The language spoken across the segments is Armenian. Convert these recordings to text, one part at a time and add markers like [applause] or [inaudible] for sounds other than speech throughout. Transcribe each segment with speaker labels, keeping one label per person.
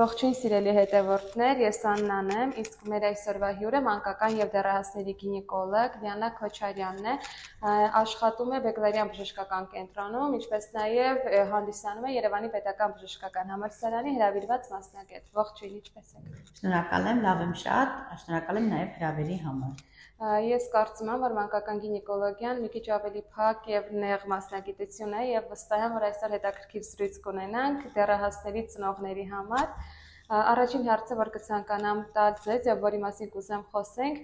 Speaker 1: Ողջույն սիրելի հետևորդներ, ես Աննան եմ, իսկ մեր այսօրվա հյուրը մանկական եւ դեռահասների գինեկոլոգ Լիանա Քոչարյանն է, աշխատում է Բեկլարյան բժշկական կենտրոնում, ինչպես նաեւ հանդիսանում է Երևանի Պետական բժշկական համալսարանի հրավիրված մասնագետ։ Ողջույն, ինչպես եք։
Speaker 2: Շնորհակալ եմ, լավ եմ շատ, շնորհակալ եմ նաեւ հրավերի համար։
Speaker 1: Ես կարծում եմ, որ մանկական գինեկոլոգիան մի քիչ ավելի փակ եւ նեղ մասնագիտություն է եւ վստահ եմ, որ այսօր հետաքրքիր զրույց կունենանք դեռահասների ծնողների համար։ Առաջին հարցը, որ կցանկանամ տալ ձեզ եւ որի մասին կուզեմ խոսենք,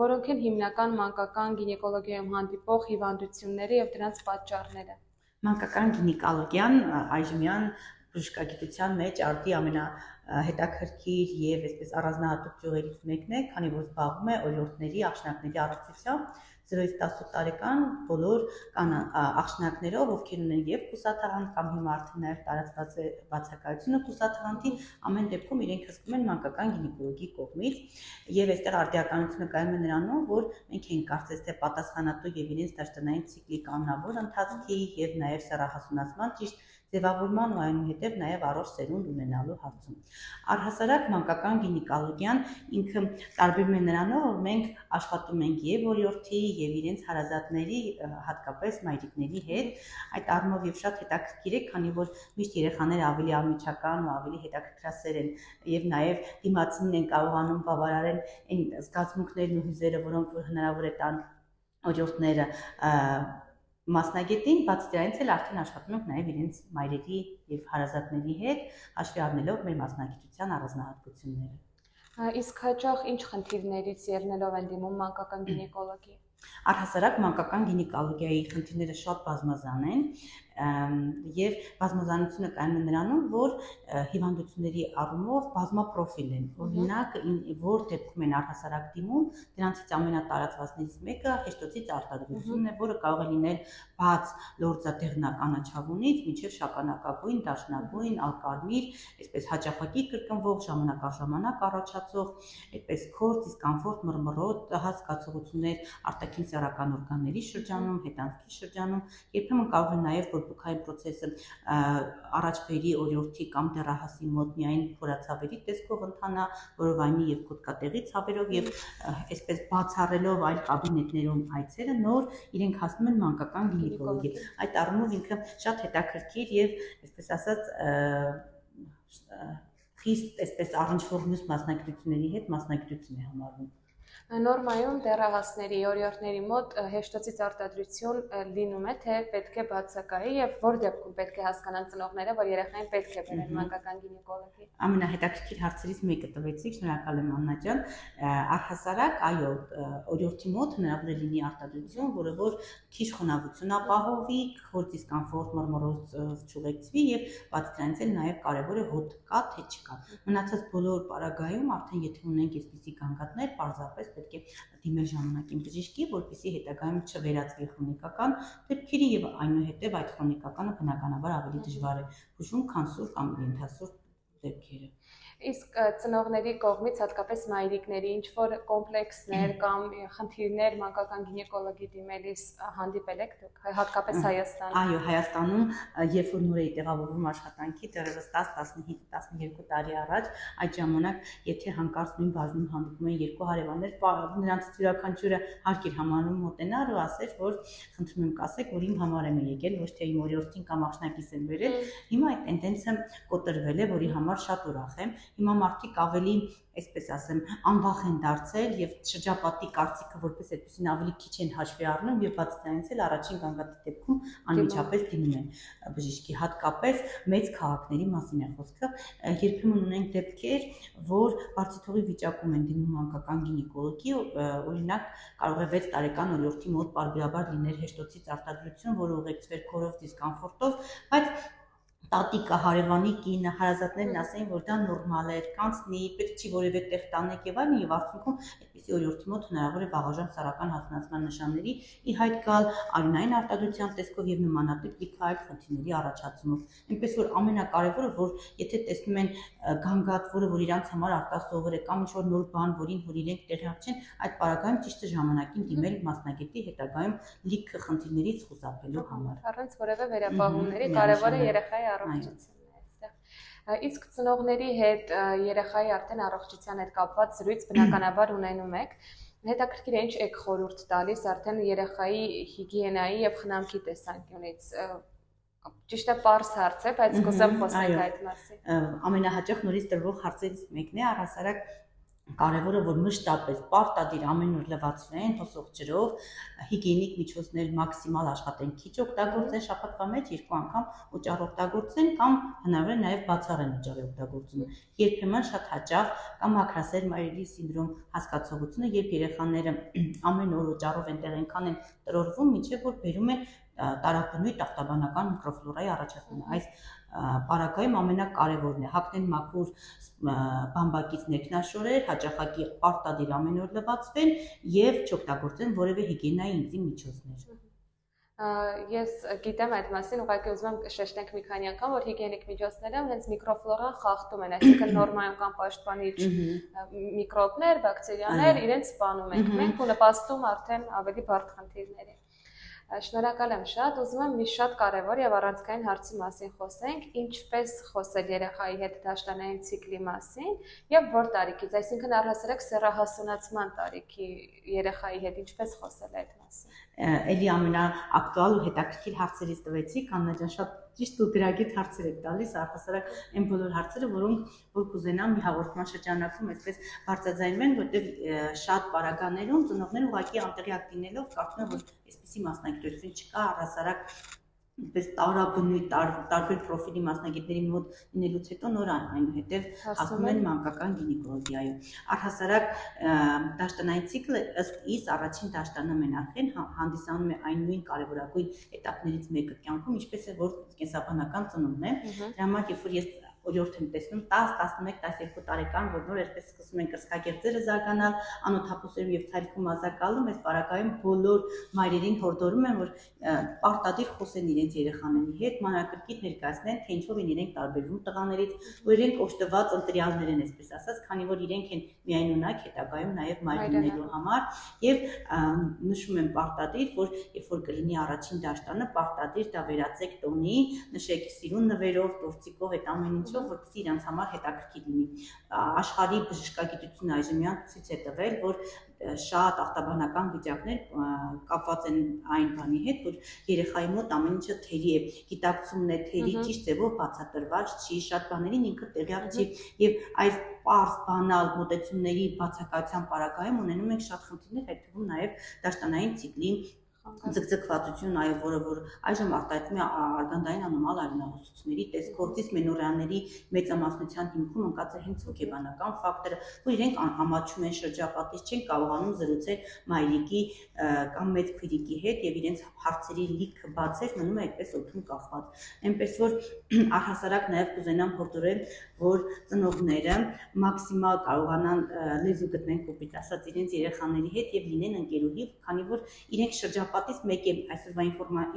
Speaker 1: որոնք են հիմնական մանկական գինեկոլոգիայում հանդիպող հիվանդությունները եւ դրանց պատճառները։
Speaker 2: Մանկական գինեկոլոգիան այժմյան բժշկագիտության մեջ արդի ամենա հետաքրքիր եւ այսպես առանձնահատուկ ճյուղերից մեկն է, քանի որ զբաղվում է օրիորդների աշնակների առողջությամբ 0-ից 18 տարեկան բոլոր կան աշնակներով, ովքեր ունեն եւ կուսաթաղանթ կամ հիմա արդեն նաեւ տարածված է բացակայությունը կուսաթաղանթի, ամեն դեպքում իրենք հսկում են մանկական գինեկոլոգի կողմից եւ այստեղ արդիականությունը կայում է նրանում, որ մենք ենք կարծես թե պատասխանատու եւ իրենց դաշտնային ցիկլի կանոնավոր ընթացքի եւ նաեւ սեռահասունացման ճիշտ ձևավորման ու այնուհետև նաև առողջ սերունդ ունենալու հարցում։ Առհասարակ մանկական գինեկոլոգիան ինքը տարբերվում է նրանով, որ մենք աշխատում ենք եւ օրիորդի եւ իրենց հարազատների, հատկապես մայրիկների հետ։ Այդ առումով եւ շատ հետաքրքիր է, քանի որ միշտ երեխաները ավելի ամիջական ու ավելի հետաքրքրասեր են եւ նաեւ դիմացին են կարողանում բավարարել այն զգացմունքներն ու հույզերը, որոնք որ հնարավոր է տան օրիորդները մասնագետին, բացի դրանից էլ արդեն աշխատում ենք նաև իրենց մայրերի եւ հարազատների հետ, հաշվի առնելով մեր մասնագիտության առանձնահատկությունները։
Speaker 1: Իսկ հաճախ ինչ խնդիրներից ելնելով են դիմում մանկական գինեկոլոգի։
Speaker 2: Առհասարակ մանկական գինեկոլոգիայի խնդիրները շատ բազմազան են եւ բազմազանությունը կայանում է նրանում, որ հիվանդությունների առումով բազմապրոֆիլ են։ Օրինակ, որ դեպքում են առհասարակ դիմում, դրանցից ամենատարածվածներից մեկը հեշտոցից արտադրությունն է, որը կարող է լինել բաց լորձադեղնական աչավունից մինչև շագանակագույն, դաշնագույն, ալկարմիր, այսպես հաճախակի կրկնվող ժամանակ առ ժամանակ առաջացող, այդպես քորձ, դիսկոմֆորտ, մռմռոտ հասկացողություններ արտաքին սեռական օրգանների շրջանում, հետանցքի շրջանում, երբեմն կարող է նաև որ բուքային process-ը առաջ բերի օրիորդի կամ դեռահասի մոտ միայն փորացավերի տեսքով ընթանա, որովայնի եւ կոդկատեղի ցավերով եւ այսպես բացառելով այլ կաբինետներում այցերը նոր իրենք հասնում են մանկական գինեկոլոգի։ Այդ առումով ինքը շատ հետաքրքիր եւ այսպես ասած խիստ այսպես առնչվող մյուս մասնագիտությունների հետ մասնագիտություն է համարվում։
Speaker 1: Նորմայում դեռահասների օրիորդների մոտ հեշտոցից արտադրություն լինում է, թե պետք է բացակայի եւ որ դեպքում պետք է հասկանան ծնողները, որ երեխային պետք է բերեն մանկական գինեկոլոգի։
Speaker 2: Ամենահետաքրքիր հարցերից մեկը տվեցիք, շնորհակալ եմ Աննա ջան։ Առհասարակ, այո, օրիորդի մոտ հնարավոր է լինի արտադրություն, որը որ քիչ խոնավություն ապահովի, քորտիս կոմֆորտ մռմռոզ չուղեկցվի եւ բաց դրանից էլ նաեւ կարեւոր է հոտ կա թե չկա։ Մնացած բոլոր պարագայում արդեն եթե ունենք այսպիսի գանգատներ, պարզապես պետք է դիմել ժամանակին բժիշկի, որպեսզի հետագայում չվերածվի քրոնիկական դեպքերի եւ այնուհետեւ այդ քրոնիկականը բնականաբար ավելի դժվար է բուժում, քան սուր կամ ենթասուր դեպքերը։
Speaker 1: Իսկ ծնողների կողմից հատկապես մայրիկների ինչ որ կոմպլեքսներ կամ խնդիրներ մանկական գինեկոլոգի դիմելիս հանդիպել եք դուք հատկապես Հայաստանում։
Speaker 2: Այո, Հայաստանում երբ որ նոր էի տեղավորվում աշխատանքի դեռևս 10-15-12 տարի առաջ, այդ ժամանակ եթե հանկարծ նույն բաժնում հանդիպում էին երկու հարևաններ, նրանցից յուրաքանչյուրը հարկ էր համարում մոտենալ ու ասել, որ խնդրում եմ կասեք, որ իմ համար եմ եկել, ոչ թե իմ օրիորդին կամ աշնակից եմ վերել։ Հիմա այդ տենդենսը կոտրվել է, որի համար շատ ուրախ եմ Հիմա մարդիկ ավելի, այսպես ասեմ, անվախ են դարձել եւ շրջապատի կարծիքը որպես այդպեսին ավելի քիչ են հաշվի առնում եւ բաց դրանից էլ առաջին գանգատի դեպքում անմիջապես դիմում են բժիշկի հատկապես մեծ քաղաքների մասին է խոսքը երբեմն ունենք դեպքեր որ բարձիթողի վիճակում են դիմում մանկական գինեկոլոգի օրինակ կարող է 6 տարեկան օրիորդի մոտ բարբերաբար լիներ հեշտոցից արտադրություն որը ուղեկցվեր քորով դիսկոմֆորտով բայց տատիկը հարևանի կինը հարազատներն ասեն որ դա նորմալ է կանցնի պետք չի որևէ տեղ տանեք եւ այլն եւ արդյունքում այդպիսի օրյորդի մոտ հնարավոր է վաղաժամ սեռական հասունացման նշանների ի հայտ գալ արյունային արտադրության տեսքով եւ նմանատիպ լիքայլ խնդիրների առաջացումով այնպես որ ամենակարևորը որ եթե տեսնում են գանգատ որը որ իրանց համար արտասովոր է կամ ինչ որ նոր բան որին որ իրենք տեղյակցեն այդ պարագայում ճիշտ ժամանակին դիմել մասնագետի հետագայում լիքը խնդիրներից խուսափելու համար
Speaker 1: առանց որևէ վերապահումների կարևոր է երեխայի առողջությունն է։ այստեղ։ Իսկ ծնողների հետ երեխայի արդեն առողջության հետ կապված զրույց բնականաբար ունենում եք։ Հետաքրքիր է ինչ եք խորհուրդ տալիս արդեն երեխայի հիգիենայի եւ խնամքի տեսանկյունից Ճիշտ է, པարս հարց է, բայց կուզեմ խոսենք այդ մասին։
Speaker 2: Ամենահաճախ նորից տրվող հարցերից մեկն է առհասարակ կարևորը որ մշտապես պարտադիր ամեն օր լվացվեն հոսող ջրով, հիգիենիկ միջոցներ մաքսիմալ աշխատեն քիչ օգտագործեն շաբաթվա մեջ երկու անգամ օճառ օգտագործեն կամ հնարավոր է նաև բացառեն օճառի օգտագործումը։ Երբեմն շատ հաճախ կամ ակրասեր մայրերի սինդրոմ հասկացողությունը, երբ երեխաները [clears throat] ամեն օր օճառով են տեղ ենքան են տրորվում, ինչեւ որ բերում է տարաբնույթ ախտաբանական միկրոֆլորայի առաջացումը։ Այս պարագայում ամենակարևորն է. Հագնել մաքուր բամբակից ներքնաշորեր, հաճախակի արտադիր ամեն օր լվացվեն եւ չօգտագործեն որևէ հիգիենայի ինձի միջոցներ
Speaker 1: ես գիտեմ այդ մասին, ուղղակի ուզում եմ շեշտենք մի քանի անգամ, որ հիգիենիկ միջոցները հենց միկրոֆլորան խախտում են, այսինքն նորմայական պաշտպանիչ միկրոբներ, բակտերիաներ իրենց սպանում ենք մենք ու նպաստում արդեն ավելի բարդ խնդիրների։ Շնորհակալ եմ շատ։ Ուզում եմ մի շատ կարևոր եւ առանցքային հարցի մասին խոսենք, ինչպես խոսել երեխայի հետ դաշտանային ցիկլի մասին եւ որ տարիքից, այսինքն առհասարակ սեռահասունացման տարիքի երեխայի հետ ինչպես խոսել այդ մասին։
Speaker 2: Էլի ամենաակտուալ ու հետաքրքիր հարցերից տվեցիք, Աննա ջան, շատ ճիշտ ու գրագետ հարցեր եք տալիս, առհասարակ այն բոլոր հարցերը, որոնք որ կուզենամ մի հաղորդման շրջանակում այսպես բարձրաձայնվեն, որտեղ շատ բարականերում ծնողները ուղղակի անտեղյակ լինելով կարծում են, որ այսպիսի մասնագիտություն չկա առասարակ այնպես տարաբնույթ տարբեր պրոֆիլի մասնագետների մոտ լինելուց հետո նոր այնուհետև հասնում են մանկական գինեկոլոգիայում առհասարակ դաշտանային ցիկլը ըստ իս առաջին դաշտանը մենախեն հա, հանդիսանում է այն նույն կարևորագույն этаպներից մեկը կյանքում ինչպես է որ կենսաբանական ծնունդն է դրա համար երբ որ ես օրիորդ եմ տեսնում 10, 11, 12 տարեկան, որ նոր այսպես սկսում են կրծքագեղձերը զարգանալ, անօթափուսերում եւ ցայրքում ազակալում, այս բարակայում բոլոր մայրերին հորդորում են, որ պարտադիր խոսեն իրենց երեխաների հետ, մանրակրկիտ ներկայացնեն, թե ինչով են իրենք տարբերվում տղաներից, որ իրենք օժտված ընտրյալներ են, այսպես ասած, քանի որ իրենք են միայն ունակ հետագայում նաեւ մայր լինելու համար եւ նշում են պարտադիր, որ երբ որ կլինի առաջին դաշտանը, պարտադիր դա վերացեք տոնի, նշեք սիրուն նվերով, տորցիկով այդ ամեն ինչ միջով, որպեսզի իրանց համար հետաքրքիր լինի։ Աշխարհի բժշկագիտությունը այժմյան ցույց է տվել, որ շատ ախտաբանական վիճակներ կապված են այն բանի հետ, որ երեխայի մոտ ամեն ինչը թերի է, գիտակցումն է թերի ճիշտ ձևով բացատրված չի, շատ բաներին ինքը տեղյակ չի եւ այս պարզ բանալ մոտեցումների բացակայության պարագայում ունենում ենք շատ խնդիրներ, այդ թվում նաեւ դաշտանային ցիկլի ձգձգվածություն այո որը որ այժմ արտահայտվում է արգանդային անոմալ արյունահոսությունների տեսքով մենորյանների մեծամասնության հիմքում ընկած է հենց հոգեբանական ֆակտորը որ իրենք ամաչում են շրջապատից չեն կարողանում զրուցել մայրիկի կամ մեծ քույրիկի հետ եւ իրենց հարցերի լիքը բացեր մնում է այդպես օդում կախված այնպես որ առհասարակ նաեւ կուզենամ հորդորել որ ծնողները մաքսիմալ կարողանան լեզու գտնեն կոպիտ ասած իրենց երեխաների հետ եւ լինեն ընկերուհի քանի որ իրենք շրջապատ շրջապատից մեկ է այսօրվա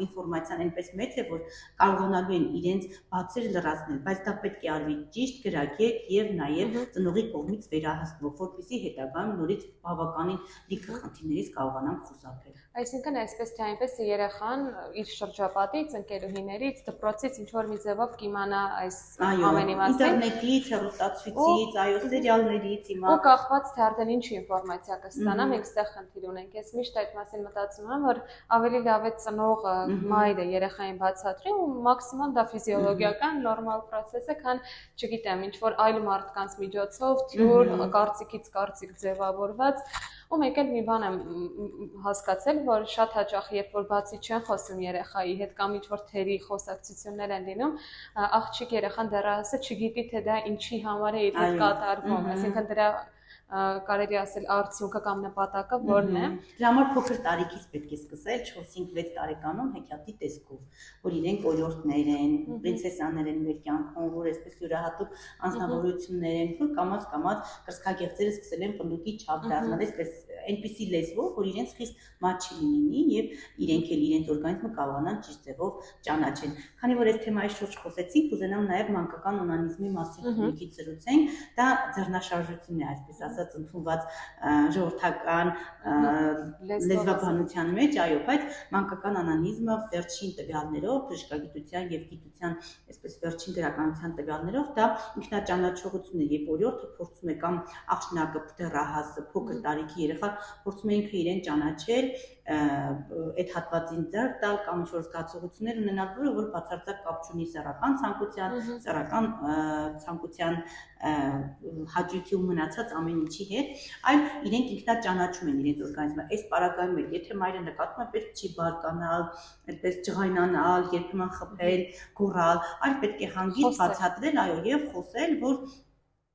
Speaker 2: ինֆորմացիան այնպես մեծ է, որ կարողանալու են իրենց բացերը լրացնել, բայց դա պետք է արվի ճիշտ գրագետ եւ նաեւ ծնողի կողմից վերահսկվող, որպեսզի հետագայում նորից բավականին լիքը խնդիրներից կարողանանք խուսափել։
Speaker 1: Այսինքն այսպես թե այնպես երեխան իր շրջապատից, ընկերուհիներից, դպրոցից ինչ որ մի ձևով կիմանա այս ամենի
Speaker 2: մասին։ Ինտերնետից, հեռուստացույցից, այո, սերիալներից իմա։
Speaker 1: Ու կախված թե արդեն ինչ ինֆորմացիա կստանա, մենք ստեղ խնդիր ունենք։ Ես միշտ այդ մասին մտածում եմ, որ ավելի լավ է ծնողը, մայրը երեխային բացատրի ու մաքսիմալ դա ֆիզիոլոգիական նորմալ process է, քան չգիտեմ, ինչ որ այլ մարդկանց միջոցով, թյուր, կարծիքից կարծիք ձևավորված ու մեկ էլ մի բան եմ հասկացել, որ շատ հաճախ երբ որ բացի չեն խոսում երեխայի հետ կամ ինչ որ թերի խոսակցություններ են լինում, աղջիկ երեխան դեռահասը չգիտի թե դա ինչի համար է իր հետ կատարվում, այսինքն դրա կարելի ասել արդյունքը կամ նպատակը որն է։
Speaker 2: Դրա համար փոքր տարիքից պետք է սկսել 4-5-6 տարեկանում հեքիաթի տեսքով, որ իրենք օրիորդներ են, պրինցեսաներ են մեր կյանքում, որ այսպես յուրահատուկ անձնավորություններ են, որ կամած կամած կրսկագեղձերը սկսել են պնդուկի չափ դառնալ, այսպես այնպիսի լեզվով, որ իրենց խիստ մաչի լինի եւ իրենք էլ իրենց օրգանիզմը կարողանան ճիշտ ձևով ճանաչեն։ Քանի որ այս թեմայի շուրջ խոսեցինք, կուզենամ նաեւ մանկական օնանիզմի մասին մի քիչ զրուցենք։ Դա ձեռնաշարժություն է, այսպես ասած, ընդունված ժողովրդական լեզվաբանության մեջ, այո, բայց մանկական օնանիզմը վերջին տվյալներով, բժշկագիտության եւ գիտության, այսպես վերջին գրականության տվյալներով դա ինքնաճանաչողություն է, երբ օրիորդը փորձում է կամ աղջնակը դեռահաս փոքր տարիքի երեխա փորձում է ինքը իրեն ճանաչել, այդ հատվածին ձեռ տալ կամ ինչ-որ զգացողություններ ունենալ, որը որ բացարձակ կապ չունի սեռական ցանկության, սեռական ցանկության հաճույքի ու մնացած ամեն ինչի հետ, այլ իրենք ինքնաճանաչում են իրենց օրգանիզմը։ Այս պարագայում էլ, եթե մայրը նկատում է պետք չի բարկանալ, այդպես ջղայնանալ, երբեմն խփել, գոռալ, այլ պետք է հանգիստ բացատրել, այո, եւ խոսել, որ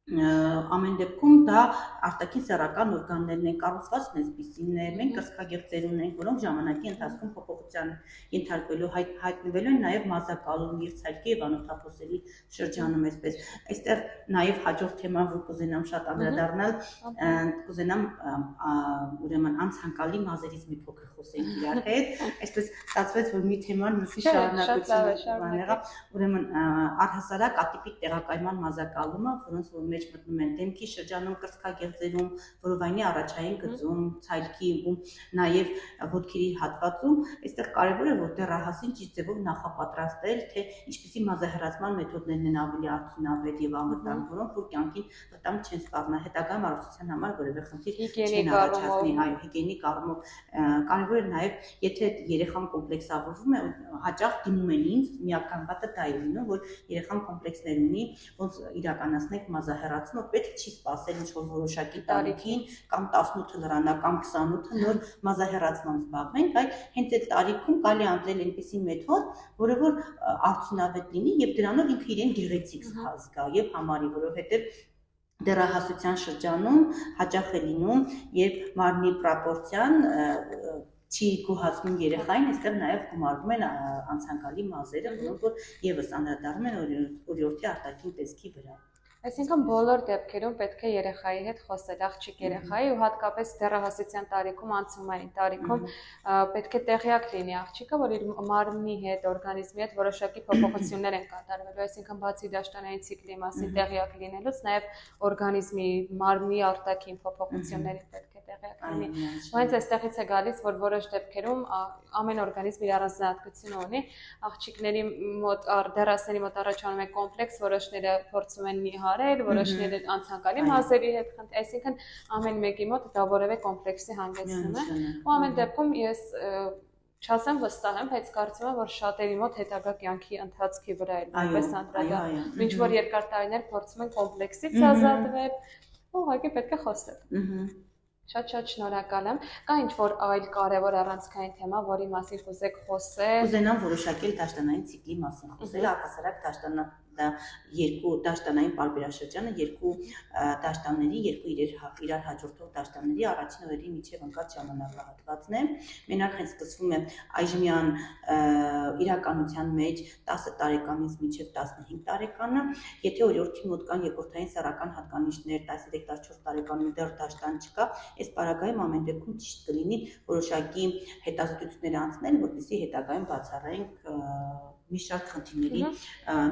Speaker 2: ամեն դեպքում դա արտաքին սեռական օրգաններն են կառուցվածքն է այսպեսին է մենք կրծքագեղձեր ունենք որոնք ժամանակի ընթացքում փոփոխության ենթարկվելու հայ, հայտնվելու են նաև մազակալում եւ ցայլքի եւ անօթափոսելի շրջանում այսպես այստեղ նաև հաջորդ թեման որ կուզենամ շատ անդրադառնալ կուզենամ ուրեմն անցանկալի մազերից մի փոքր խոսենք իրար հետ այսպես ստացվեց որ մի թեման մսի շարունակություն բաներա ուրեմն առհասարակ ատիպիկ տեղակայման մազակալումը որոնց որ մեջ մտնում են դեմքի շրջանում կրծքագեղձերում, որովայնի առաջային գծում, ցայլքի ու նաև ոտքերի հատվածում, այստեղ կարևոր է որ դեռահասին ճիշտ ձևով նախապատրաստել, թե ինչպիսի մազահեռացման մեթոդներն են ավելի արդյունավետ եւ անվտանգ, որոնք որ կյանքին վտանգ չեն սպառնա հետագայում առողջության համար որևէ խնդիր չեն առաջացնի, այո, հիգիենիկ առումով կարևոր է նաև եթե երեխան կոմպլեքսավորվում է, հաճախ դիմում են ինձ, միական բանը դա է լինում, որ երեխան կոմպլեքսներ ունի, ոնց իրականացնենք մազահեռ հեռացումը պետք չի սпасել ինչ որ որոշակի տարիքին կամ 18 լրանա կամ 28 նոր մազահեռացման զբաղվենք, այլ հենց այդ տարիքում կարելի անցնել այնպիսի մեթոդ, որը որ արդյունավետ լինի եւ դրանով ինքը իրեն գեղեցիկ զգա եւ համարի, որովհետեւ դերահասության շրջանում հաճախ է լինում, երբ մարմնի պրոպորցիան չի գոհացնում երեխային, այստեղ նաև գումարվում են անցանկալի մազերը, որոնք որ եւս անդրադառնում են օրիորդի արտաքին տեսքի վրա։
Speaker 1: Այսինքն բոլոր դեպքերում պետք է երեխայի հետ խոսել, աղջիկ երեխայի ու հատկապես դեռահասության տարիքում, անցումային տարիքում պետք է տեղյակ լինի աղջիկը, որ իր մարմնի հետ, օրգանիզմի հետ որոշակի փոփոխություններ են կատարվելու, այսինքն բացի դաշտանային ցիկլի մասին տեղյակ լինելուց, նաև օրգանիզմի մարմնի արտաքին փոփոխությունների պետք է տեղյակ լինի։ Հենց այստեղից է գալիս, որ որոշ դեպքերում ամեն օրգանիզմ իր առանձնահատկությունը ունի։ Աղջիկների մոտ դեռասների մոտ առաջանում է կոմպլեքս, որոշները փորձում են նիհարել, որոշները անցանկալի մազերի հետ խնդիր, այսինքն ամեն մեկի մոտ դա որևէ կոմպլեքսի հանգեցնում է։ Ու ամեն դեպքում ես չասեմ վստահ եմ, բայց կարծում եմ, որ շատերի մոտ հետագա կյանքի ընթացքի վրա է նույնպես անդրադառնում։ Ինչ որ երկար տարիներ փորձում են կոմպլեքսից ազատվել, ուղղակի պետք է խոսել։ Ահա Շատ-շատ շնորհակալ եմ։ Կա ինչ-որ այլ կարևոր առանցքային թեմա, որի մասին կուզեք խոսել։
Speaker 2: Կուզենամ որոշակել դաշտանային ցիկլի մասին խոսել, առհասարակ դաշտանա դա երկու դաշտանային բարբերաշրջանը երկու դաշտանների, երկու իրար իրար հաջորդող դաշտանների առաջին օրերի միջև ընկած ժամանակահատվածն է։ Մենակ հենց սկսվում է այժմյան իրականության մեջ 10 տարեկանից մինչև 15 տարեկանը, եթե օրիորդի մոտ կան երկրորդային սեռական հատկանիշներ 13-14 տարեկանում դեռ դաշտան չկա, այս պարագայում ամեն դեպքում ճիշտ կլինի որոշակի հետազոտություններ անցնել, որպեսզի հետագայում բացառենք մի շարք խնդիրների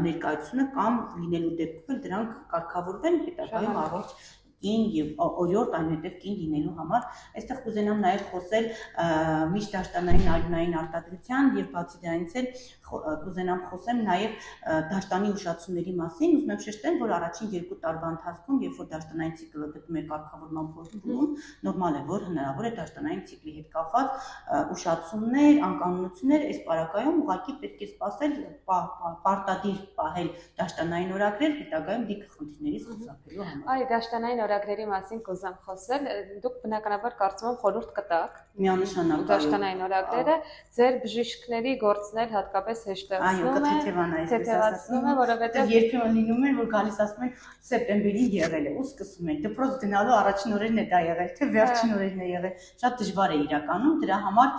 Speaker 2: ներկայությունը կամ լինելու դեպքում դրանք կարգավորվեն հետագայում առողջ կին եւ օրիորդ այնուհետեւ կին լինելու համար այստեղ կուզենամ նաեւ խոսել միշտ դաշտանային արյունային արտադրության եւ բացի դրանից էլ կուզենամ խոսեմ նաեւ դաշտանի ուշացումների մասին ուզում եմ շեշտել որ առաջին երկու տարվա ընթացքում երբ որ դաշտանային ցիկլը գտնում է կարգավորման փոխում նորմալ է որ հնարավոր է դաշտանային ցիկլի հետ կապված ուշացումներ անկանոնություններ այս պարակայում ուղղակի պետք է սпасել պարտադիր պահել դաշտանային օրագրեր հետագայում դիք խնդիրներից խուսափելու համար
Speaker 1: այ դաշտանային օր օրագրերի մասին կուզեմ խոսել, դուք բնականաբար կարծում եմ խորհուրդ կտաք
Speaker 2: միանշանակ
Speaker 1: դաշտանային օրագրերը ձեր բժիշկների գործնել հատկապես հեշտացնում
Speaker 2: է, թեթևացնում
Speaker 1: է, որովհետև
Speaker 2: երբեմն լինում է, որ գալիս ասում են սեպտեմբերին եղել է, ու սկսում են դպրոց գնալու առաջին օրերն է դա եղել, թե վերջին հա։ օրերն է եղել։ Շատ դժվար է իրականում, դրա համար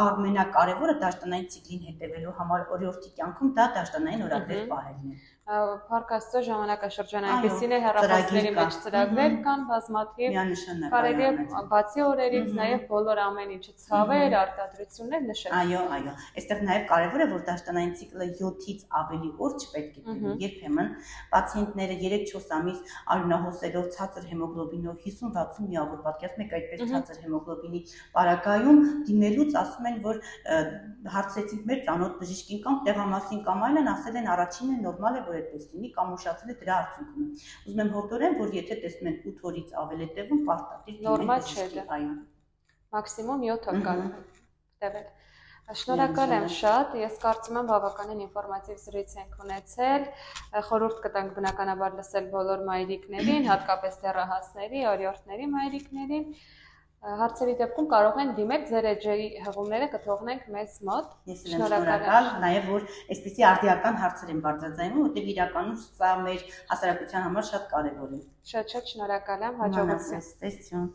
Speaker 2: ամենակարևորը դաշտանային ցիկլին հետևելու համար օրիորդի կյանքում դա դաշտանային օրագրեր պահելն է
Speaker 1: Փարք Աստծո ժամանակաշրջան այնպեսին է հեռախոսների մեջ ծրագրեր կան բազմաթիվ։ Կարելի է բացի օրերից նաև բոլոր ամեն ինչը ցավեր, արտադրություններ նշել։
Speaker 2: Այո, այո։ Այստեղ նաև կարևոր է, որ դաշտանային ցիկլը 7-ից ավելի օր չպետք է տևի։ Երբեմն պացիենտները 3-4 ամիս արյունահոսելով ցածր հեմոգլոբինով 50-60 միավոր պատկերացնում եք այդպես ցածր հեմոգլոբինի պարագայում դիմելուց ասում են, որ հարցրեցինք մեր ծանոթ բժիշկին կամ տեղամասին կամ այլն, ասել են առաջինը նորմալ է, որ այդպես լինի կամ ուշացել է դրա արդյունքում։ Ուզում եմ հորդորեմ, որ եթե տեսնում են 8 օրից ավել է տևում, պարտադիր
Speaker 1: նորմալ չէ դա։
Speaker 2: Այո։
Speaker 1: Մաքսիմում 7 օր է տևել։ Շնորհակալ եմ շատ։ Ես կարծում եմ բավականին ինֆորմատիվ զրույց ենք ունեցել։ Խորհուրդ կտանք բնականաբար լսել բոլոր մայրիկներին, հատկապես դեռահասների, օրիորդների մայրիկներին։ Հարցերի դեպքում կարող են դիմել ձեր էջերի հղումները կթողնենք մեզ մոտ։
Speaker 2: Ես եմ շնորհակալ, նաև որ այսպեսի արդիական հարցեր են բարձրացնում, որտեղ իրականում սա մեր հասարակության համար շատ կարևոր է։
Speaker 1: Շատ շատ շնորհակալ եմ, հաջողություն։
Speaker 2: Տեսություն։